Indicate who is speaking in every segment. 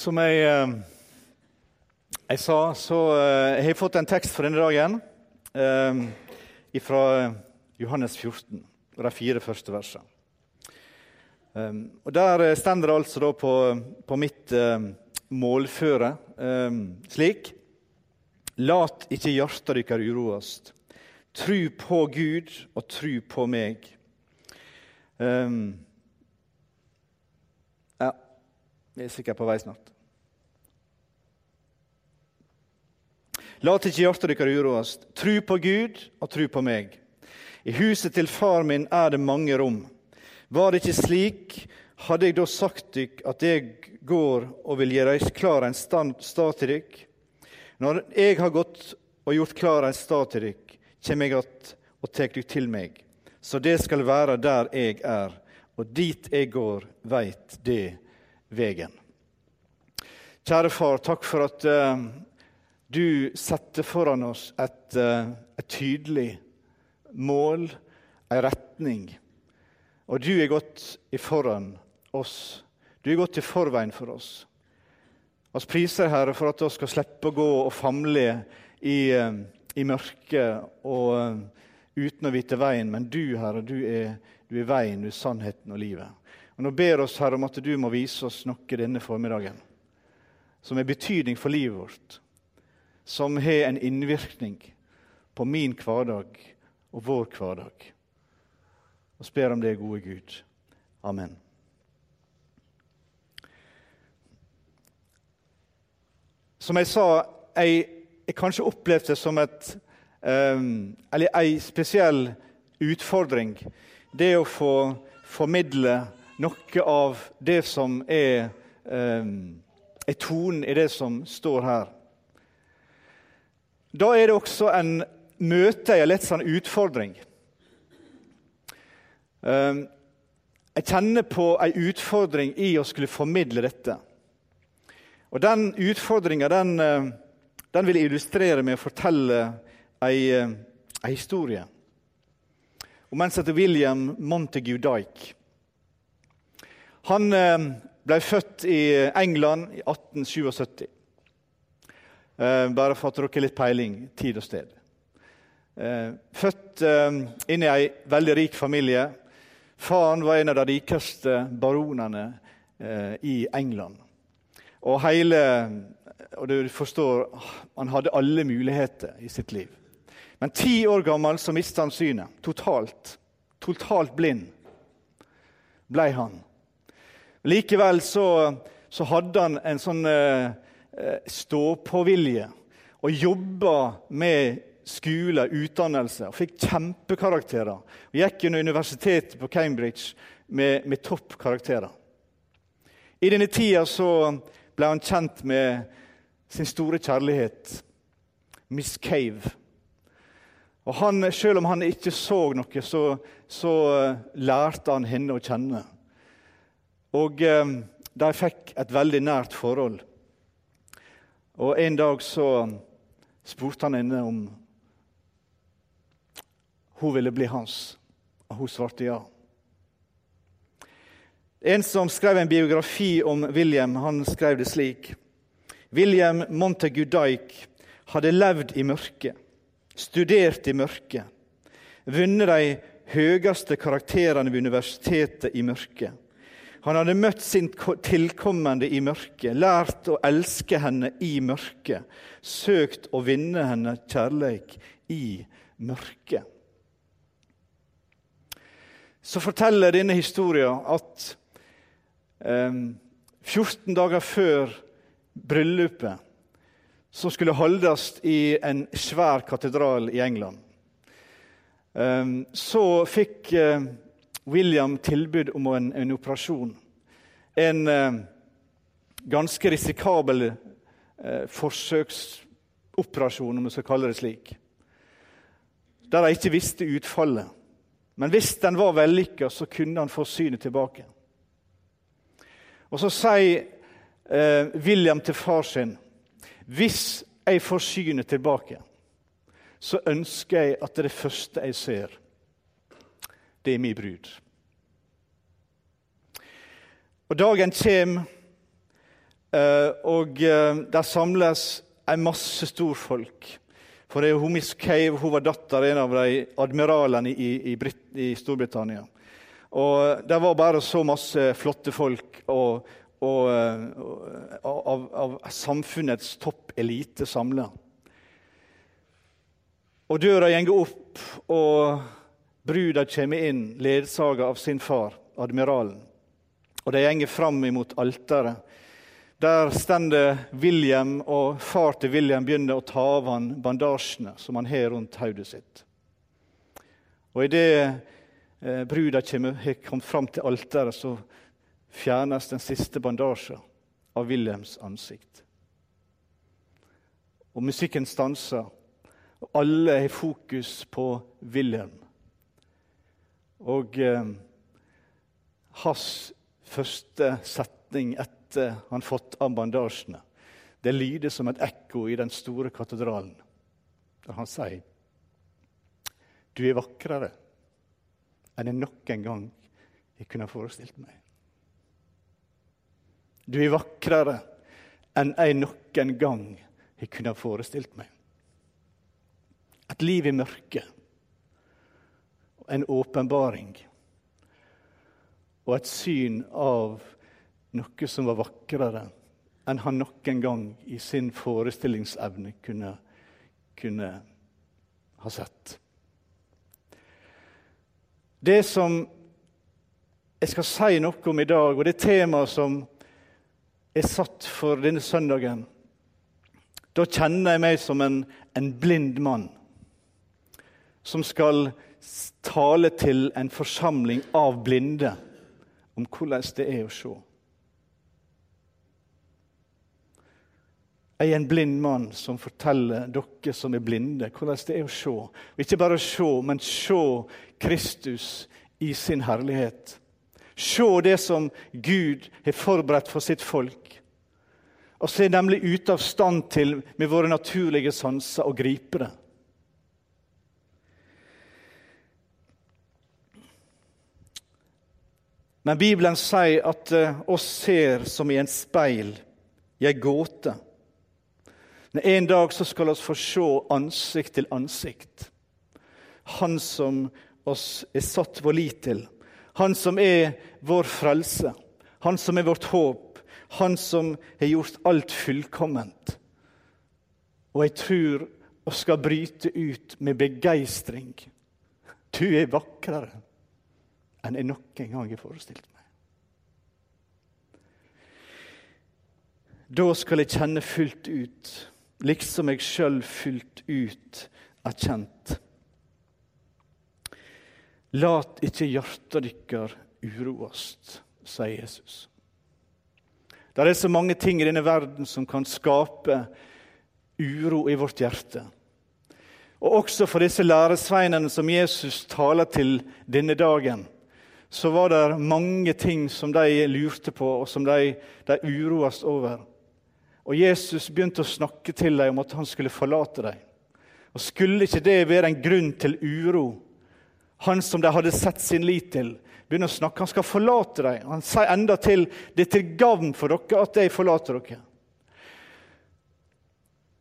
Speaker 1: Som jeg, eh, jeg sa, så eh, jeg har jeg fått en tekst for denne dagen eh, fra Johannes 14, og de fire første versene. Og Der står det altså på, på, mitt målføre slik Lat ikke hjertet deres uroast. Tru på Gud og tru på meg ja, vi er sikkert på vei snart. Lat ikke hjertet deres uroast. Tru på Gud og tru på meg. I huset til far min er det mange rom. Var det ikke slik, hadde jeg da sagt dykk at jeg går og vil gjøre klar en stad til dykk. Når jeg har gått og gjort klar en stad til dykk, kommer jeg att og tar dykk til meg. Så det skal være der jeg er, og dit jeg går, veit det vegen. Kjære far, takk for at uh, du setter foran oss et, uh, et tydelig mål, en retning. Og du er gått i foran oss. Du er gått i forveien for oss. Vi priser Herre for at vi skal slippe å gå og famle i, uh, i mørket og uten å vite veien. Men du, Herre, du er, du er veien, du er sannheten og livet. Og Nå ber oss Herre om at du må vise oss noe denne formiddagen som har betydning for livet vårt som har en innvirkning på min hverdag og vår hverdag. Og spør om det, gode Gud. Amen. Som jeg sa, jeg, jeg kanskje opplevde det som et um, Eller ei spesiell utfordring. Det å få formidle noe av det som er, um, er tonen i det som står her. Da er det også en møte, en litt sånn utfordring. Ehm, jeg kjenner på en utfordring i å skulle formidle dette. Og Den utfordringa den, eh, den, vil jeg illustrere med å fortelle en, ei historie om en som heter William Montague Dyke. Han eh, ble født i England i 1877. Eh, bare for at dere har litt peiling tid og sted. Eh, født inn i ei veldig rik familie. Faren var en av de rikeste baronene i England. Og hele og du forstår, Han hadde alle muligheter i sitt liv. Men ti år gammel så mista han synet. Totalt. Totalt blind ble han. Likevel så, så hadde han en sånn eh, Eh, stå-på-vilje og jobba med skole, utdannelse, og fikk kjempekarakterer. Og gikk under universitetet på Cambridge med, med toppkarakterer. I denne tida så ble han kjent med sin store kjærlighet, Miss Cave. Og han, Selv om han ikke så noe, så, så uh, lærte han henne å kjenne. Og uh, de fikk et veldig nært forhold. Og En dag så spurte han henne om hun ville bli hans, og hun svarte ja. En som skrev en biografi om William, han skrev det slik. William Montague Dyke hadde levd i mørket, studert i mørket, vunnet de høyeste karakterene ved universitetet i mørket han hadde møtt sin tilkommende i mørket, lært å elske henne i mørket, søkt å vinne henne kjærleik i mørket. Så forteller denne historien at eh, 14 dager før bryllupet, som skulle holdes i en svær katedral i England, eh, så fikk eh, William tilbud om en, en operasjon. En eh, ganske risikabel eh, forsøksoperasjon, om vi skal kalle det slik. Der de ikke visste utfallet. Men hvis den var vellykka, så kunne han få synet tilbake. Og Så sier eh, William til far sin hvis jeg får synet tilbake, så ønsker jeg at det, første jeg ser, det er min brud. Og dagen kommer, Eh, og eh, der samles en masse storfolk. For det er hun Miss Cave hun var datter en av de admiralene i, i, i Storbritannia. Og Det var bare så masse flotte folk og, og, og av, av, samfunnets toppelite samla. Og døra går opp, og bruda kommer inn, ledsaga av sin far, admiralen. Og de går fram imot alteret. Der stender William, og far til William begynner å ta av han bandasjene som han har rundt hodet sitt. Og Idet eh, bruda har kommet fram til alteret, så fjernes den siste bandasjen av Williams ansikt. Og musikken stanser, og alle har fokus på William. Og eh, hans første setning etter han fått av bandasjene, det lyder som et ekko i den store katedralen, der han sier Du er vakrere enn jeg noen gang jeg kunne forestilt meg. Du er vakrere enn jeg noen gang jeg kunne forestilt meg. Et liv i mørket, en åpenbaring og et syn av noe som var vakrere enn han noen gang i sin forestillingsevne kunne, kunne ha sett. Det som jeg skal si noe om i dag, og det temaet som er satt for denne søndagen, da kjenner jeg meg som en, en blind mann som skal tale til en forsamling av blinde om hvordan det er å se. Jeg er en blind mann som forteller dere som er blinde, hvordan det er å se. Og ikke bare å se, men se Kristus i sin herlighet. Se det som Gud har forberedt for sitt folk. Og så er nemlig ute av stand til med våre naturlige sanser å gripe det. Men Bibelen sier at eh, oss ser som i en speil, i ei gåte. Men en dag så skal oss få se ansikt til ansikt. Han som oss er satt vår lit til. Han som er vår frelse. Han som er vårt håp. Han som har gjort alt fullkomment. Og jeg tror vi skal bryte ut med begeistring. Du er vakrere enn jeg noen gang har forestilt meg. Da skal jeg kjenne fullt ut, liksom jeg sjøl fullt ut er kjent. Lat ikke hjarta deres uroast, sier Jesus. Det er så mange ting i denne verden som kan skape uro i vårt hjerte. Og også for disse læresveinene som Jesus taler til denne dagen så var det mange ting som de lurte på, og som de, de uroes over. Og Jesus begynte å snakke til dem om at han skulle forlate dem. Og Skulle ikke det være en grunn til uro? Han som de hadde sett sin lit til, begynner å snakke. Han skal forlate dem. Han sier enda til det er til gavn for dere at jeg forlater dere.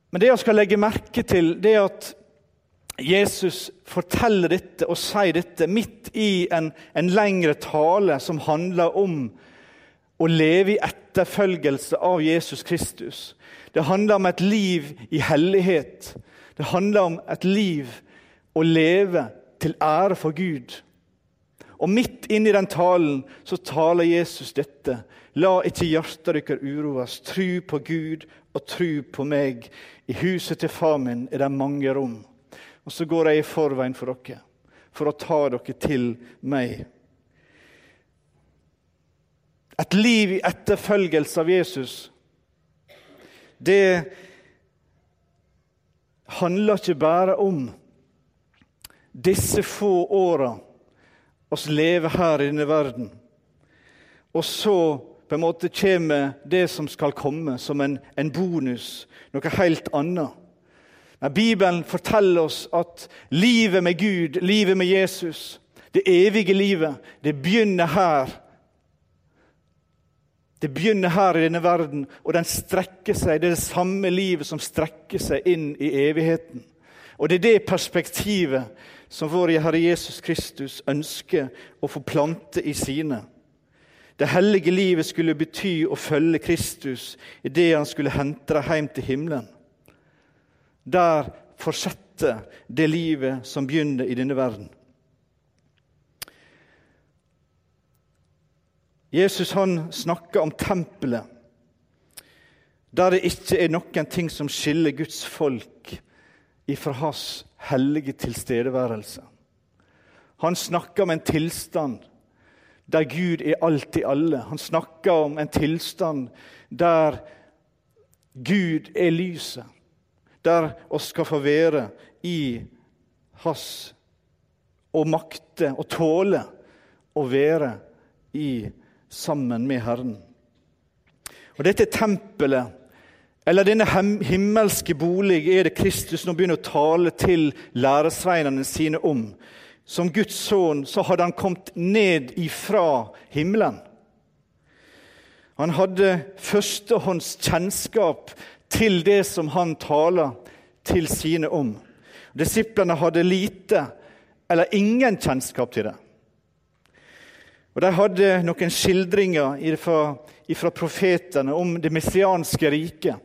Speaker 1: Men det jeg skal legge merke til, det er at Jesus forteller dette og sier dette midt i en, en lengre tale som handler om å leve i etterfølgelse av Jesus Kristus. Det handler om et liv i hellighet. Det handler om et liv å leve til ære for Gud. Og midt inni den talen så taler Jesus dette. La ikke hjertet deres uroes. Tru på Gud og tru på meg. I huset til far min er det mange rom. Og så går jeg i forveien for dere, for å ta dere til meg. Et liv i etterfølgelse av Jesus, det handler ikke bare om disse få åra oss lever her i denne verden, og så på en måte kommer det som skal komme, som en, en bonus, noe helt annet. Men Bibelen forteller oss at livet med Gud, livet med Jesus, det evige livet, det begynner her. Det begynner her i denne verden, og den strekker seg. Det er det samme livet som strekker seg inn i evigheten. Og det er det perspektivet som vår Herre Jesus Kristus ønsker å få plante i sine. Det hellige livet skulle bety å følge Kristus idet han skulle hente deg hjem til himmelen. Der fortsetter det livet som begynner i denne verden. Jesus han snakker om tempelet, der det ikke er noen ting som skiller Guds folk ifra hans hellige tilstedeværelse. Han snakker om en tilstand der Gud er alt i alle. Han snakker om en tilstand der Gud er lyset, der oss skal få være i hans og makte og tåle å være i sammen med Herren. Og Dette tempelet, eller denne himmelske bolig, er det Kristus nå begynner å tale til læresveinene sine om som Guds sønn så hadde han kommet ned ifra himmelen. Han hadde førstehånds kjennskap til det som han taler til sine om. Disiplene hadde lite eller ingen kjennskap til det. Og De hadde noen skildringer fra profetene om det messianske riket,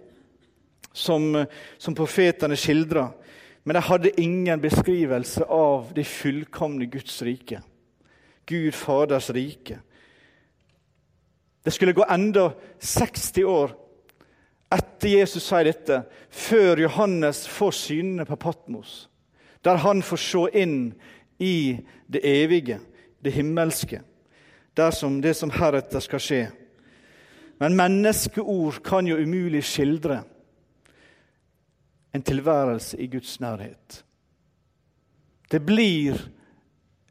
Speaker 1: som, som profetene skildra. Men de hadde ingen beskrivelse av det fullkomne Guds rike. Gud Faders rike. Det skulle gå enda 60 år etter Jesus sier dette, før Johannes får synene på Patmos, der han får se inn i det evige, det himmelske, der det som heretter skal skje. Men menneskeord kan jo umulig skildre en tilværelse i Guds nærhet. Det blir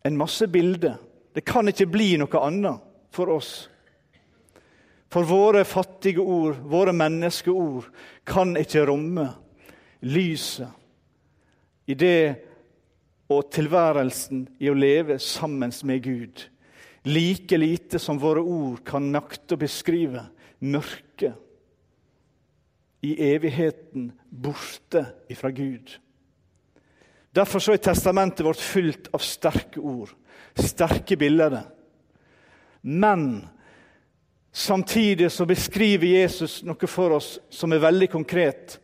Speaker 1: en masse bilder. Det kan ikke bli noe annet for oss. For våre fattige ord, våre menneskeord, kan ikke romme lyset i det og tilværelsen i å leve sammen med Gud. Like lite som våre ord kan nakte å beskrive mørket i evigheten borte ifra Gud. Derfor så er testamentet vårt fullt av sterke ord, sterke bilder. Men samtidig så beskriver Jesus noe for oss som er veldig konkret.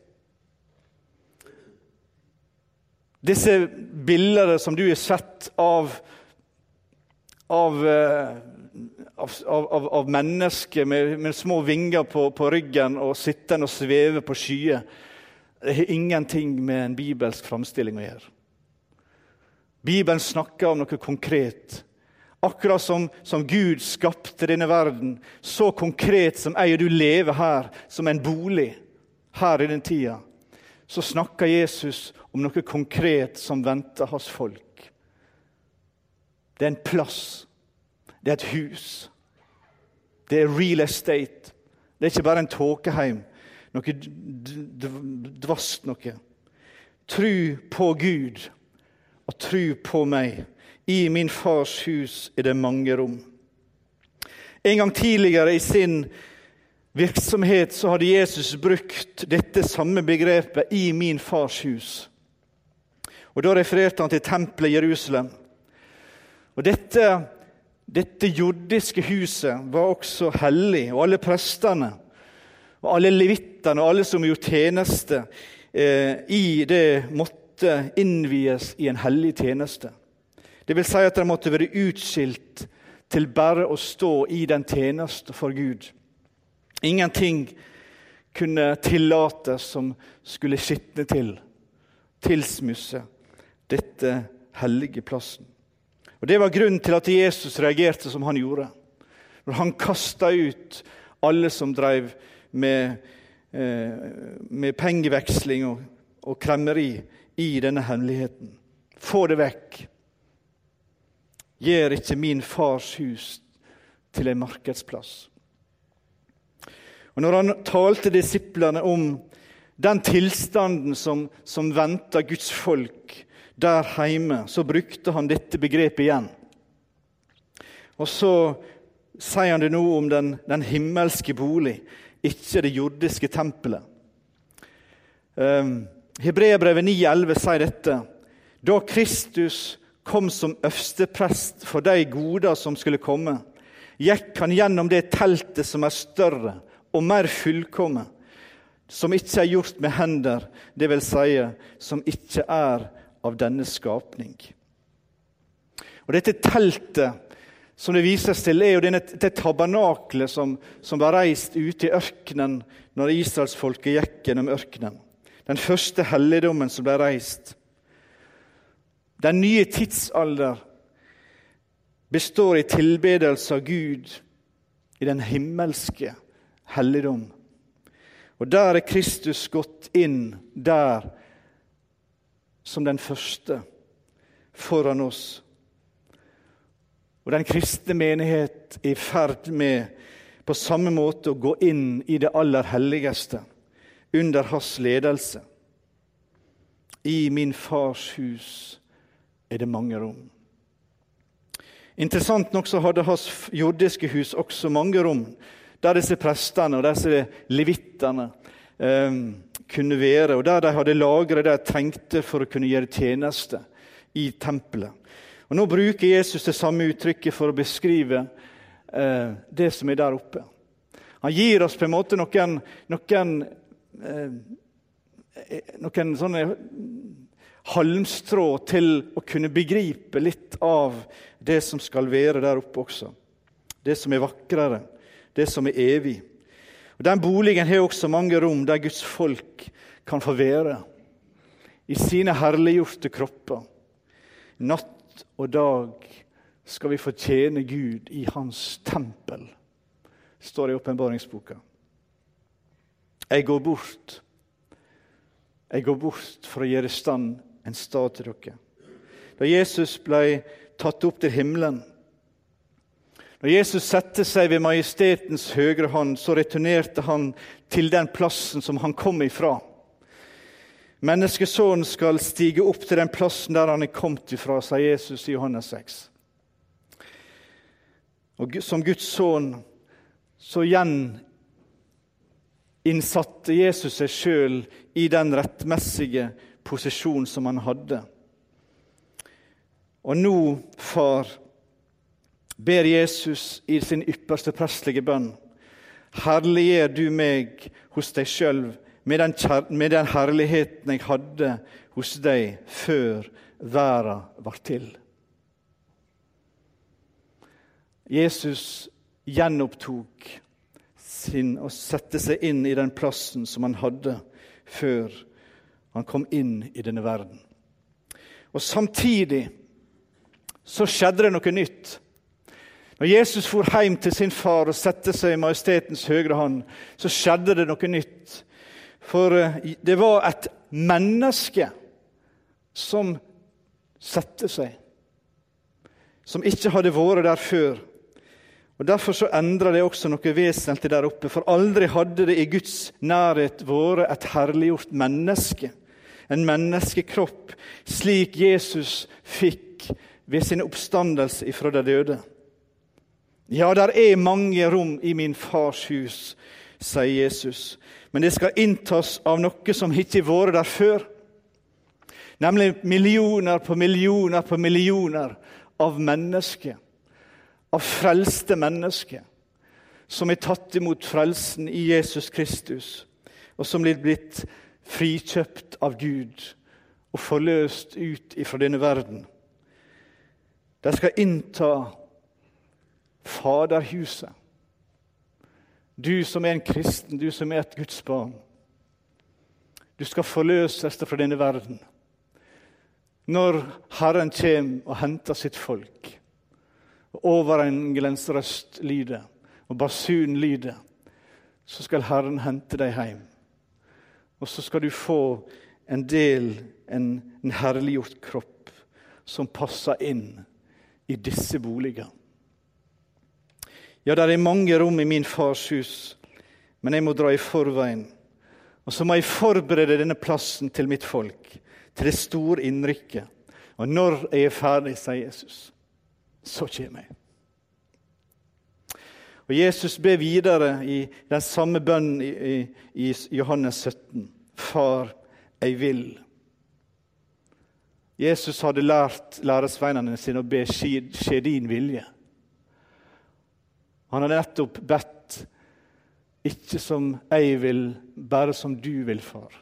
Speaker 1: Disse bildene som du har sett av, av eh, av, av, av mennesker med, med, små vinger på, på, ryggen og sittende og sveve på skyer, det har ingenting med en bibelsk framstilling å gjøre. Bibelen snakker om noe konkret. Akkurat som, som, Gud skapte denne verden, så konkret som jeg og du lever her, som en bolig her i den tida, så snakker Jesus om noe konkret som venter hans folk. Det er en plass det er et hus. Det er real estate. Det er ikke bare en tåkeheim, noe dvast noe. Tru på Gud og tru på meg. I min fars hus er det mange rom. En gang tidligere i sin virksomhet så hadde Jesus brukt dette samme begrepet 'i min fars hus'. Og Da refererte han til tempelet i Jerusalem. Og Dette dette jordiske huset var også hellig, og alle prestene og alle levittene og alle som gjorde tjeneste eh, i det, måtte innvies i en hellig tjeneste. Det vil si at de måtte være utskilt til bare å stå i den tjeneste for Gud. Ingenting kunne tillates som skulle skitne til, tilsmusse dette hellige plassen. Og Det var grunnen til at Jesus reagerte som han gjorde. Når han kasta ut alle som drev med, eh, med pengeveksling og, og kremmeri i denne hemmeligheten. Få det vekk. Gjør ikke min fars hus til en markedsplass. Og Når han talte disiplene om den tilstanden som, som venta Guds folk der hjemme, så brukte han dette begrepet igjen. Og så sier han det nå om den, den himmelske bolig, ikke det jordiske tempelet. Um, Hebreerbrevet 9,11 sier dette. Da Kristus kom som øversteprest for de goder som skulle komme, gikk han gjennom det teltet som er større og mer fullkomment, som ikke er gjort med hender, vil si, som ikke er av denne skapning. Og Dette teltet som det vises til, er jo denne, det tabernaklet som, som var reist ute i ørkenen når israelsfolket gikk gjennom ørkenen. Den første helligdommen som ble reist. Den nye tidsalder består i tilbedelse av Gud i den himmelske helligdom. Og der er Kristus gått inn der som den første foran oss og den kristne menighet er i ferd med på samme måte å gå inn i det aller helligste under hans ledelse. I min fars hus er det mange rom. Interessant nok så hadde hans jordiske hus også mange rom, der disse prestene og disse levittene eh, kunne være, og der de hadde lagre de trengte for å kunne gjøre tjeneste i tempelet. Og Nå bruker Jesus det samme uttrykket for å beskrive eh, det som er der oppe. Han gir oss på en måte noen, noen, eh, noen sånne halmstrå til å kunne begripe litt av det som skal være der oppe også. Det som er vakrere, det som er evig. Og Den boligen har også mange rom der Guds folk kan få være i sine herliggjorte kropper. Natt og dag skal vi fortjene Gud i Hans tempel, står det i åpenbaringsboka. Jeg går bort. Jeg går bort for å gjøre stand en stad til dere. Da Jesus ble tatt opp til himmelen, når Jesus satte seg ved majestetens høyre hånd, så returnerte han til den plassen som han kom ifra. Menneskesønnen skal stige opp til den plassen der han er kommet ifra, sa Jesus i Johannes 6. Og Som Guds sønn så gjeninnsatte Jesus seg sjøl i den rettmessige posisjon som han hadde. Og nå, far, ber Jesus i sin ypperste prestelige bønn, herliggjør du meg hos deg sjøl med med den herligheten jeg hadde hos deg før verden var til. Jesus gjenopptok sin å sette seg inn i den plassen som han hadde før han kom inn i denne verden. Og Samtidig så skjedde det noe nytt. Når Jesus for hjem til sin far og satte seg i majestetens høyre hånd, så skjedde det noe nytt. For eh, det var et menneske som satte seg, som ikke hadde vært der før. Og Derfor så endra det også noe vesentlig der oppe. For aldri hadde det i Guds nærhet vært et herliggjort menneske, en menneskekropp, slik Jesus fikk ved sin oppstandelse ifra de døde. Ja, der er mange rom i min fars hus, sier Jesus men det skal inntas av noe som ikke har vært der før. Nemlig millioner på millioner på millioner av mennesker. Av frelste mennesker som er tatt imot frelsen i Jesus Kristus, og som blir blitt frikjøpt av Gud og forløst ut ifra denne verden. De skal innta Faderhuset. Du som er en kristen, du som er et Guds barn. Du skal forløses fra denne verden. Når Herren kommer og henter sitt folk, og overengelens røst lyder, og basunen lyder, så skal Herren hente deg hjem. Og så skal du få en del, en, en herliggjort kropp, som passer inn i disse boligene. Ja, det er mange rom i min fars hus, men jeg må dra i forveien. Og så må jeg forberede denne plassen til mitt folk, til det store innrykket. Og når jeg er ferdig, sier Jesus, så kommer jeg. Og Jesus ber videre i den samme bønnen i, i, i Johannes 17. Far, jeg vil. Jesus hadde lært læresveinene sine å be skje, din vilje. Han hadde nettopp bedt ikke som jeg vil, bare som du vil, far.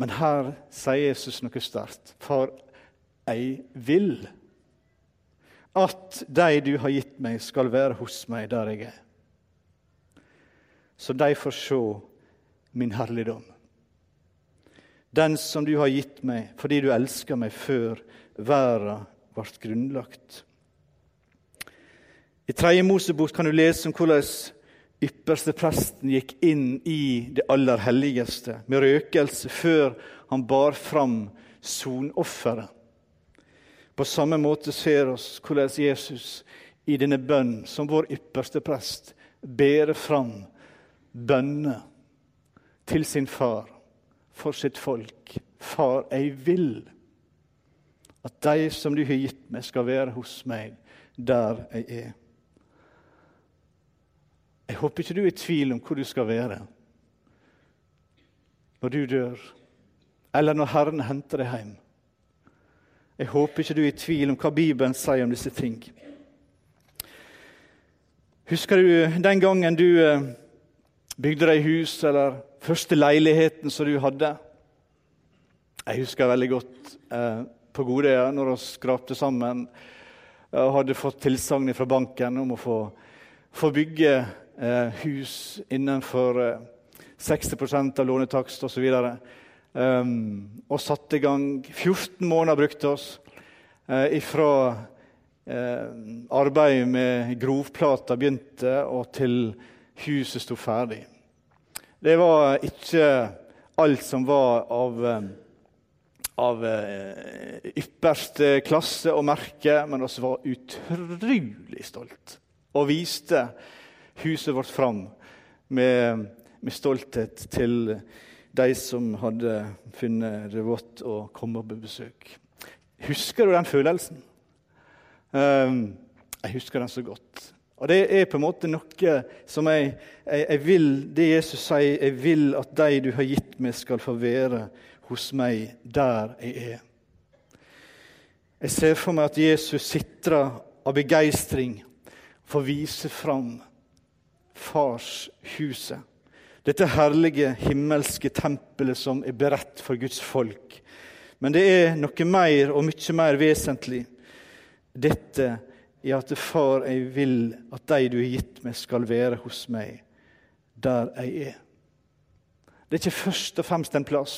Speaker 1: Men her sier Jesus noe sterkt. For jeg vil at de du har gitt meg, skal være hos meg der jeg er. Så de får se min herligdom. Den som du har gitt meg fordi du elsker meg før verden ble grunnlagt. I Tredje Mosebok kan du lese om hvordan ypperste presten gikk inn i det aller helligste med røkelse før han bar fram sonofferet. På samme måte ser oss hvordan Jesus i denne bønn, som vår ypperste prest, bærer fram bønner til sin far for sitt folk. Far, jeg vil at de som du har gitt meg, skal være hos meg der jeg er. Jeg håper ikke du er i tvil om hvor du skal være når du dør, eller når Herren henter deg hjem. Jeg håper ikke du er i tvil om hva Bibelen sier om disse ting. Husker du den gangen du eh, bygde deg hus, eller første leiligheten som du hadde? Jeg husker veldig godt eh, på Godøya når vi skrapte sammen og hadde fått tilsagn fra banken om å få, få bygge eh, hus innenfor eh, 60% av lånetakst osv. Um, og satte i gang 14 måneder brukte oss eh, ifra eh, arbeidet med grovplata begynte, og til huset sto ferdig. Det var ikke alt som var av, eh, av ypperste klasse og merke, men vi var utrolig stolt og viste huset vårt fram med, med stolthet til de som hadde funnet det vått å komme på besøk. Husker du den følelsen? Um, jeg husker den så godt. Og Det er på en måte noe som jeg, jeg, jeg, vil Det Jesus sier, jeg vil at de du har gitt meg, skal få være hos meg der jeg er. Jeg ser for meg at Jesus sitrer av begeistring for å vise fram farshuset. Dette herlige himmelske tempelet som er beredt for Guds folk. Men det er noe mer og mye mer vesentlig. Dette er at far, jeg vil at de du har gitt meg, skal være hos meg der jeg er. Det er ikke først og fremst en plass,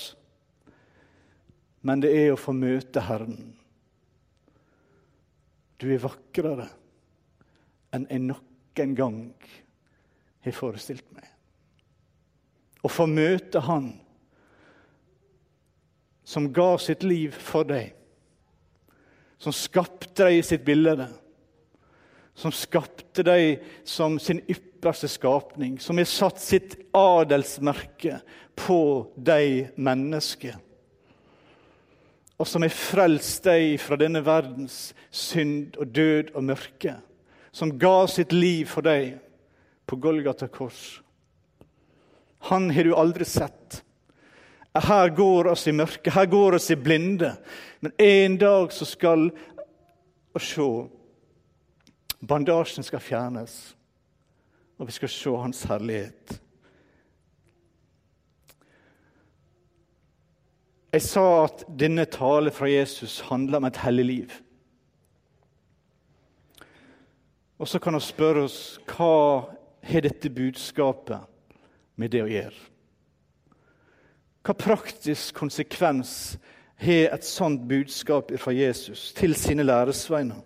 Speaker 1: men det er å få møte Herren. Du er vakrere enn jeg noen gang har forestilt meg. Å få møte Han som ga sitt liv for deg, som skapte deg i sitt bilde, som skapte deg som sin ypperste skapning, som har satt sitt adelsmerke på deg menneske, og som har frelst deg fra denne verdens synd og død og mørke, som ga sitt liv for deg på Golgata kors. Han har du aldri sett. Her går oss i mørke, her går oss i blinde. Men en dag så skal vi se Bandasjen skal fjernes, og vi skal se Hans herlighet. Jeg sa at denne tale fra Jesus handler om et hellig liv. Og så kan vi spørre oss hva har dette budskapet med det å gjøre? Hva praktisk konsekvens har et sånt budskap fra Jesus til sine læresveiner?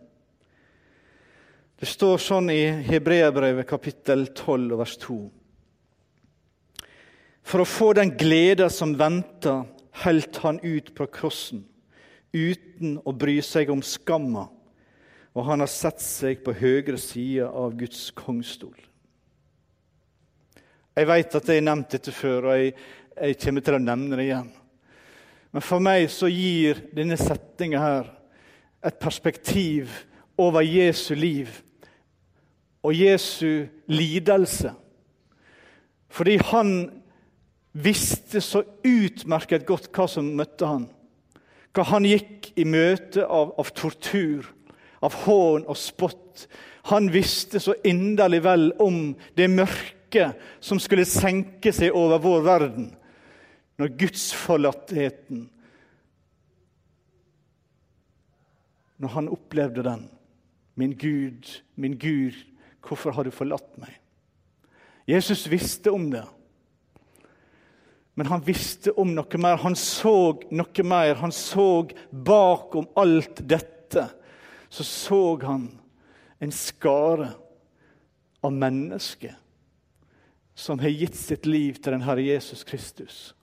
Speaker 1: Det står sånn i Hebreabrevet kapittel 12 vers 2. For å få den gleda som venter, holdt han ut på krossen, uten å bry seg om skamma, og han har sett seg på høyre side av Guds kongstol. Jeg vet at jeg har nevnt dette før, og jeg, jeg, kommer til å nevne det igjen. Men for meg så gir denne setninga her et perspektiv over Jesu liv og Jesu lidelse. Fordi han visste så utmerket godt hva som møtte han. Hva han gikk i møte av, av tortur, av hån og spott. Han visste så inderlig vel om det mørke som skulle senke seg over vår verden når gudsforlattheten Når han opplevde den. Min Gud, min Gud, hvorfor har du forlatt meg? Jesus visste om det. Men han visste om noe mer. Han så noe mer. Han så bakom alt dette. Så så han en skare av mennesker som har gitt sitt liv til den Herre Jesus Kristus.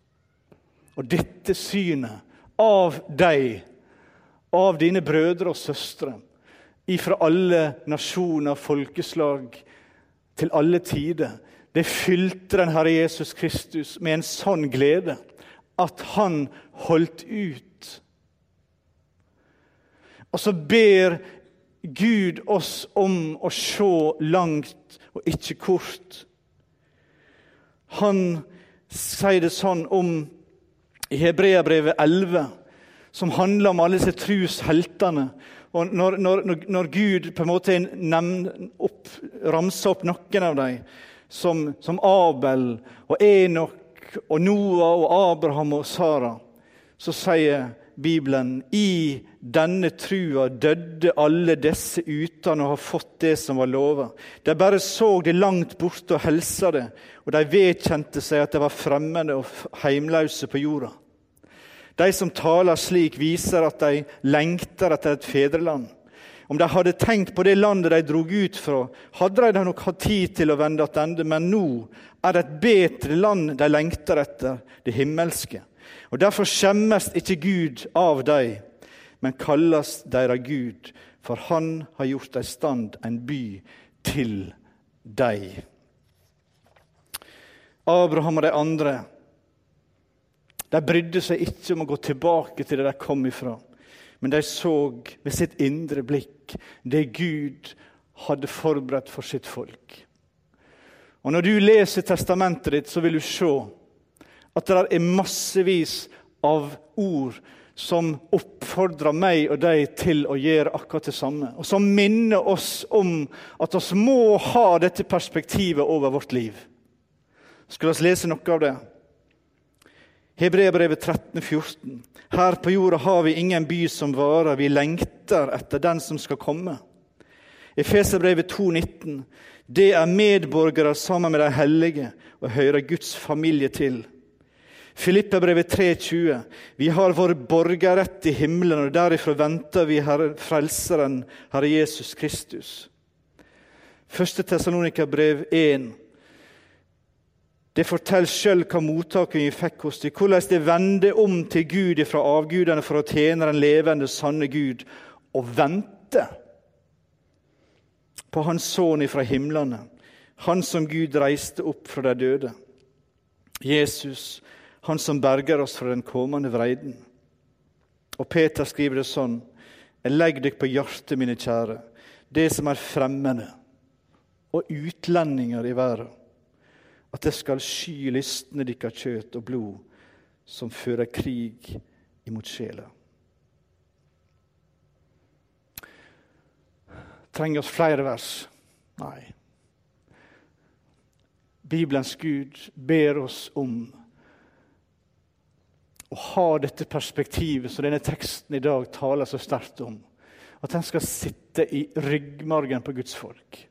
Speaker 1: Og dette synet av deg, av dine brødre og søstre, ifra alle nasjoner, folkeslag, til alle tider, det fylte den Herre Jesus Kristus med en sånn glede at han holdt ut. Og så ber Gud oss om å se langt og ikke kort. Han sier det sånn om i Hebreabrevet 11, som handler om alle disse trusheltene. Og når, når, når, Gud på en måte opp, ramser opp noen av dem, som, som Abel og Enok og Noah og Abraham og Sara, så sier Bibelen i denne trua døde alle disse uten å ha fått det som var lova. De bare så det langt borte og helsa det, og de vedkjente seg at de var fremmede og heimløse på jorda. De som taler slik, viser at de lengter etter et fedreland. Om de hadde tenkt på det landet de drog ut fra, hadde de nok hatt tid til å vende tilbake, men nå er det et bedre land de lengter etter, det himmelske. Og Derfor skjemmes ikke Gud av dem, men kalles deres Gud, for Han har gjort i stand en by til dem. Abraham og de andre de brydde seg ikke om å gå tilbake til det de kom ifra men de så med sitt indre blikk det Gud hadde forberedt for sitt folk. Og Når du leser testamentet ditt, så vil du se at det er massevis av ord som oppfordrer meg og deg til å gjøre akkurat det samme. Og som minner oss om at vi må ha dette perspektivet over vårt liv. Skal vi lese noe av det? Hebreabrevet 13, 14. Her på jorda har vi ingen by som varer, vi lengter etter den som skal komme. Efeserbrevet 2, 19. Det er medborgere sammen med de hellige og hører Guds familie til. Filippabrevet 3,20. Vi har vår borgerrett i himmelen, og derifra venter vi Herre, Frelseren, Herre Jesus Kristus. Første Tessalonika-brev 1. Det forteller sjøl hva mottaket vi fikk hos dem, hvordan det vender om til Gud fra avgudene for å tjene den levende, sanne Gud, og vente på Hans Sønn ifra himlene, Han som Gud reiste opp fra de døde. Jesus, Han som berger oss fra den kommende vreiden. Og Peter skriver det sånn.: Jeg legger dere på hjertet, mine kjære, det som er fremmede og utlendinger i verden at det skal sky lystne deres kjøtt og blod, som fører krig imot sjela. Trenger oss flere vers? Nei. Bibelens Gud ber oss om å ha dette perspektivet som denne teksten i dag taler så sterkt om. At den skal sitte i ryggmargen på Guds folk.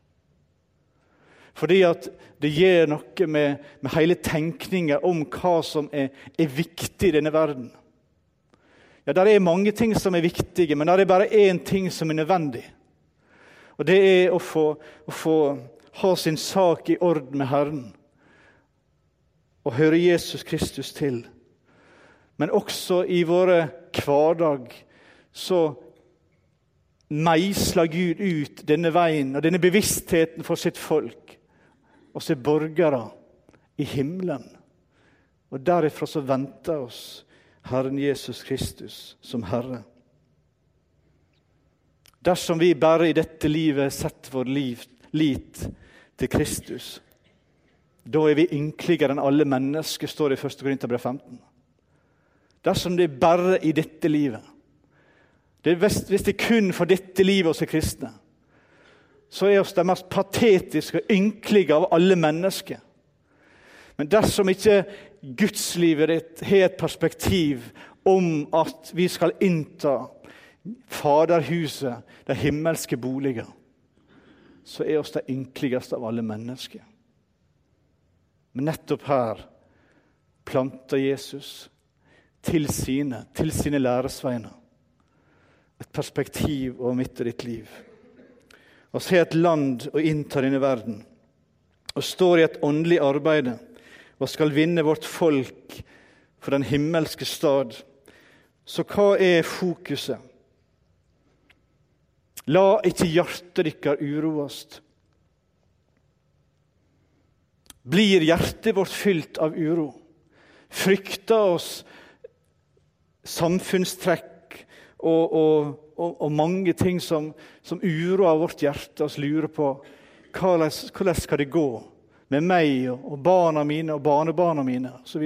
Speaker 1: Fordi at det gjør noe med, med hele tenkninga om hva som er, er, viktig i denne verden. Ja, Det er mange ting som er viktige, men det er bare én ting som er nødvendig. Og Det er å få, å få ha sin sak i orden med Herren og høre Jesus Kristus til. Men også i våre hverdag så meisler Gud ut denne veien og denne bevisstheten for sitt folk oss er borgere i himmelen. Og derifra så venter oss Herren Jesus Kristus som Herre. Dersom vi bare i dette livet setter vår liv, lit til Kristus. Da er vi ynkeligere enn alle mennesker, står det i 1. Korinterbrev 15. Dersom det er bare i dette livet det er Hvis det kun for dette livet oss er kristne, så er oss de mest patetiske og ynkelige av alle mennesker. Men dersom ikke gudslivet ditt har et perspektiv om at vi skal innta Faderhuset, de himmelske boliger, så er oss de ynkeligste av alle mennesker. Men nettopp her planter Jesus til sine, til sine læresveiner et perspektiv over mitt og ditt liv. Å se et land og innta denne verden og står i et åndelig arbeid og skal vinne vårt folk for den himmelske stad. Så hva er fokuset? La ikke hjertet deres uroes. Blir hjertet vårt fylt av uro? Frykter oss samfunnstrekk og, og, og, og mange ting som, som uroer vårt hjerte, Vi lurer på hvordan, hvordan skal det gå med meg og, barna mine og barnebarna mine osv.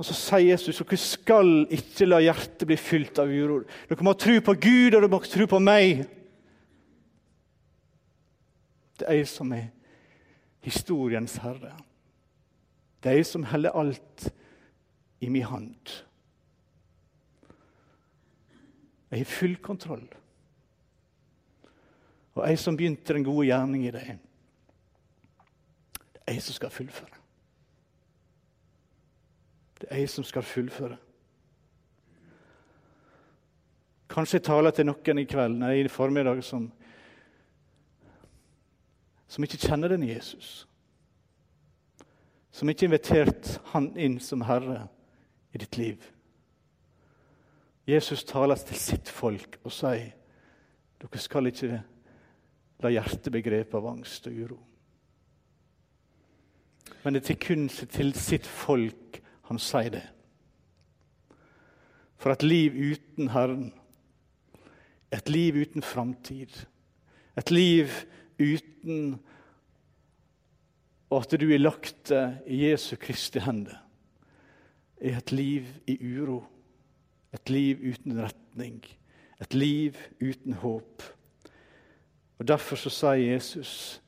Speaker 1: Og så sier Jesus dere skal ikke la hjertet bli fylt av uro. Dere må tro på Gud, og dere må tro på meg. Det er jeg som er historiens herre. Det er jeg som holder alt i min hånd. Jeg har full kontroll. Og jeg som begynte den gode gjerning i deg, det er jeg som skal fullføre. Det er jeg som skal fullføre. Kanskje jeg taler til noen i kveld nei, i formiddag som, som ikke kjenner denne Jesus. Som ikke har invitert han inn som herre i ditt liv. Jesus taler til sitt folk og sier dere skal ikke la hjertet bli av angst og uro. Men det er til kun til sitt folk han sier det. For et liv uten Herren, et liv uten framtid, et liv uten at du er lagt i Jesu Kristi hender, er et liv i uro, et liv uten retning, et liv uten håp. Og Derfor så sier Jesus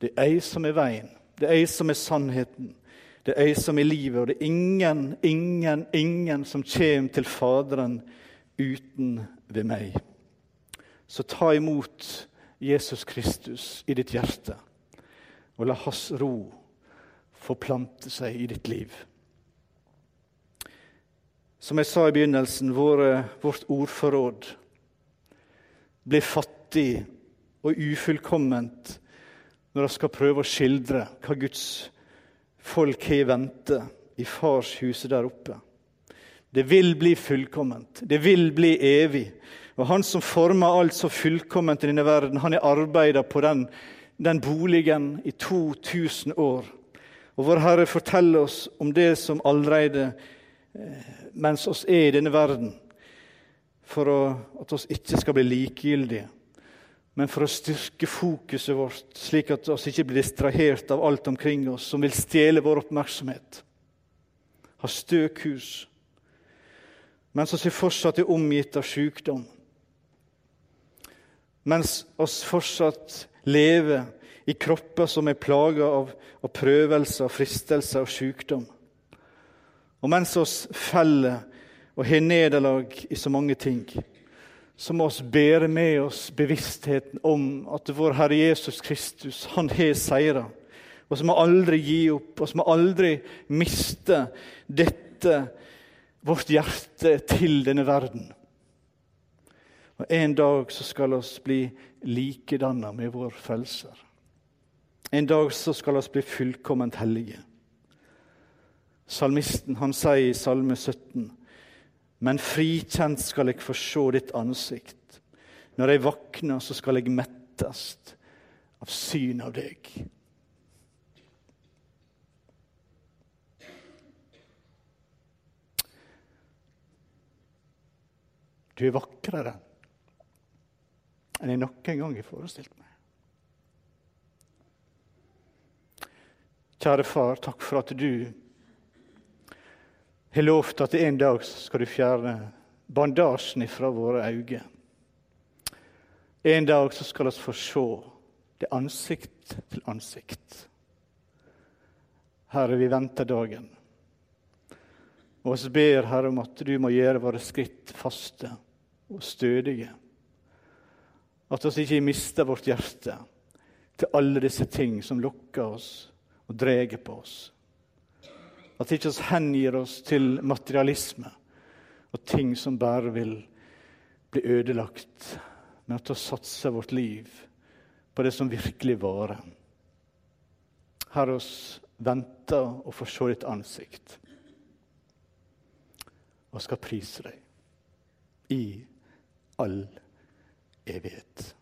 Speaker 1: det er jeg som er veien, det er jeg som er sannheten, det er jeg som er livet, og det er ingen, ingen, ingen som kommer til Faderen uten ved meg. Så ta imot Jesus Kristus i ditt hjerte, og la Hans ro forplante seg i ditt liv. Som jeg sa i begynnelsen, våre, vårt ordforråd blir fattig og ufullkomment når vi skal prøve å skildre hva Guds folk har i vente i farshuset der oppe. Det vil bli fullkomment. Det vil bli evig. Og Han som former alt så fullkomment i denne verden, han har arbeida på den, den, boligen i 2000 år. Og Vår Herre forteller oss om det som allerede eh, mens oss er i denne verden, for å, at oss ikke skal bli likegyldige men for å styrke fokuset vårt, slik at vi ikke blir distrahert av alt omkring oss som vil stjele vår oppmerksomhet. Ha stø kurs mens vi fortsatt er omgitt av sykdom. Mens vi fortsatt lever i kropper som er plaga av, av prøvelser, fristelser og sykdom. Og mens oss feller og har nederlag i så mange ting så må oss bære med oss bevisstheten om at vår Herre Jesus Kristus han har seira. Så må aldri gi opp, og så må aldri miste dette, vårt hjerte, til denne verden. Og En dag så skal vi bli likedanna med vår Frelser. En dag så skal vi bli fullkomment hellige. Salmisten han sier i Salme 17.: men frikjent skal jeg få se ditt ansikt. Når jeg våkner, så skal jeg mettes av syn av deg. Du er vakrere enn jeg noen gang har forestilt meg. kjære far, takk for at du har lovt at en dag skal du fjerne bandasjen fra våre øyne. En dag skal vi få se det ansikt til ansikt. Herre, vi venter dagen. Og vi ber, Herre, om at du må gjøre våre skritt faste og stødige. At vi ikke mister vårt hjerte til alle disse ting som lukker oss og drar på oss. At ikke oss hengir oss til materialisme og ting som bare vil bli ødelagt men at vi satser vårt liv på det som virkelig varer. Herre, oss venter å få se ditt ansikt og skal prise deg i all evighet.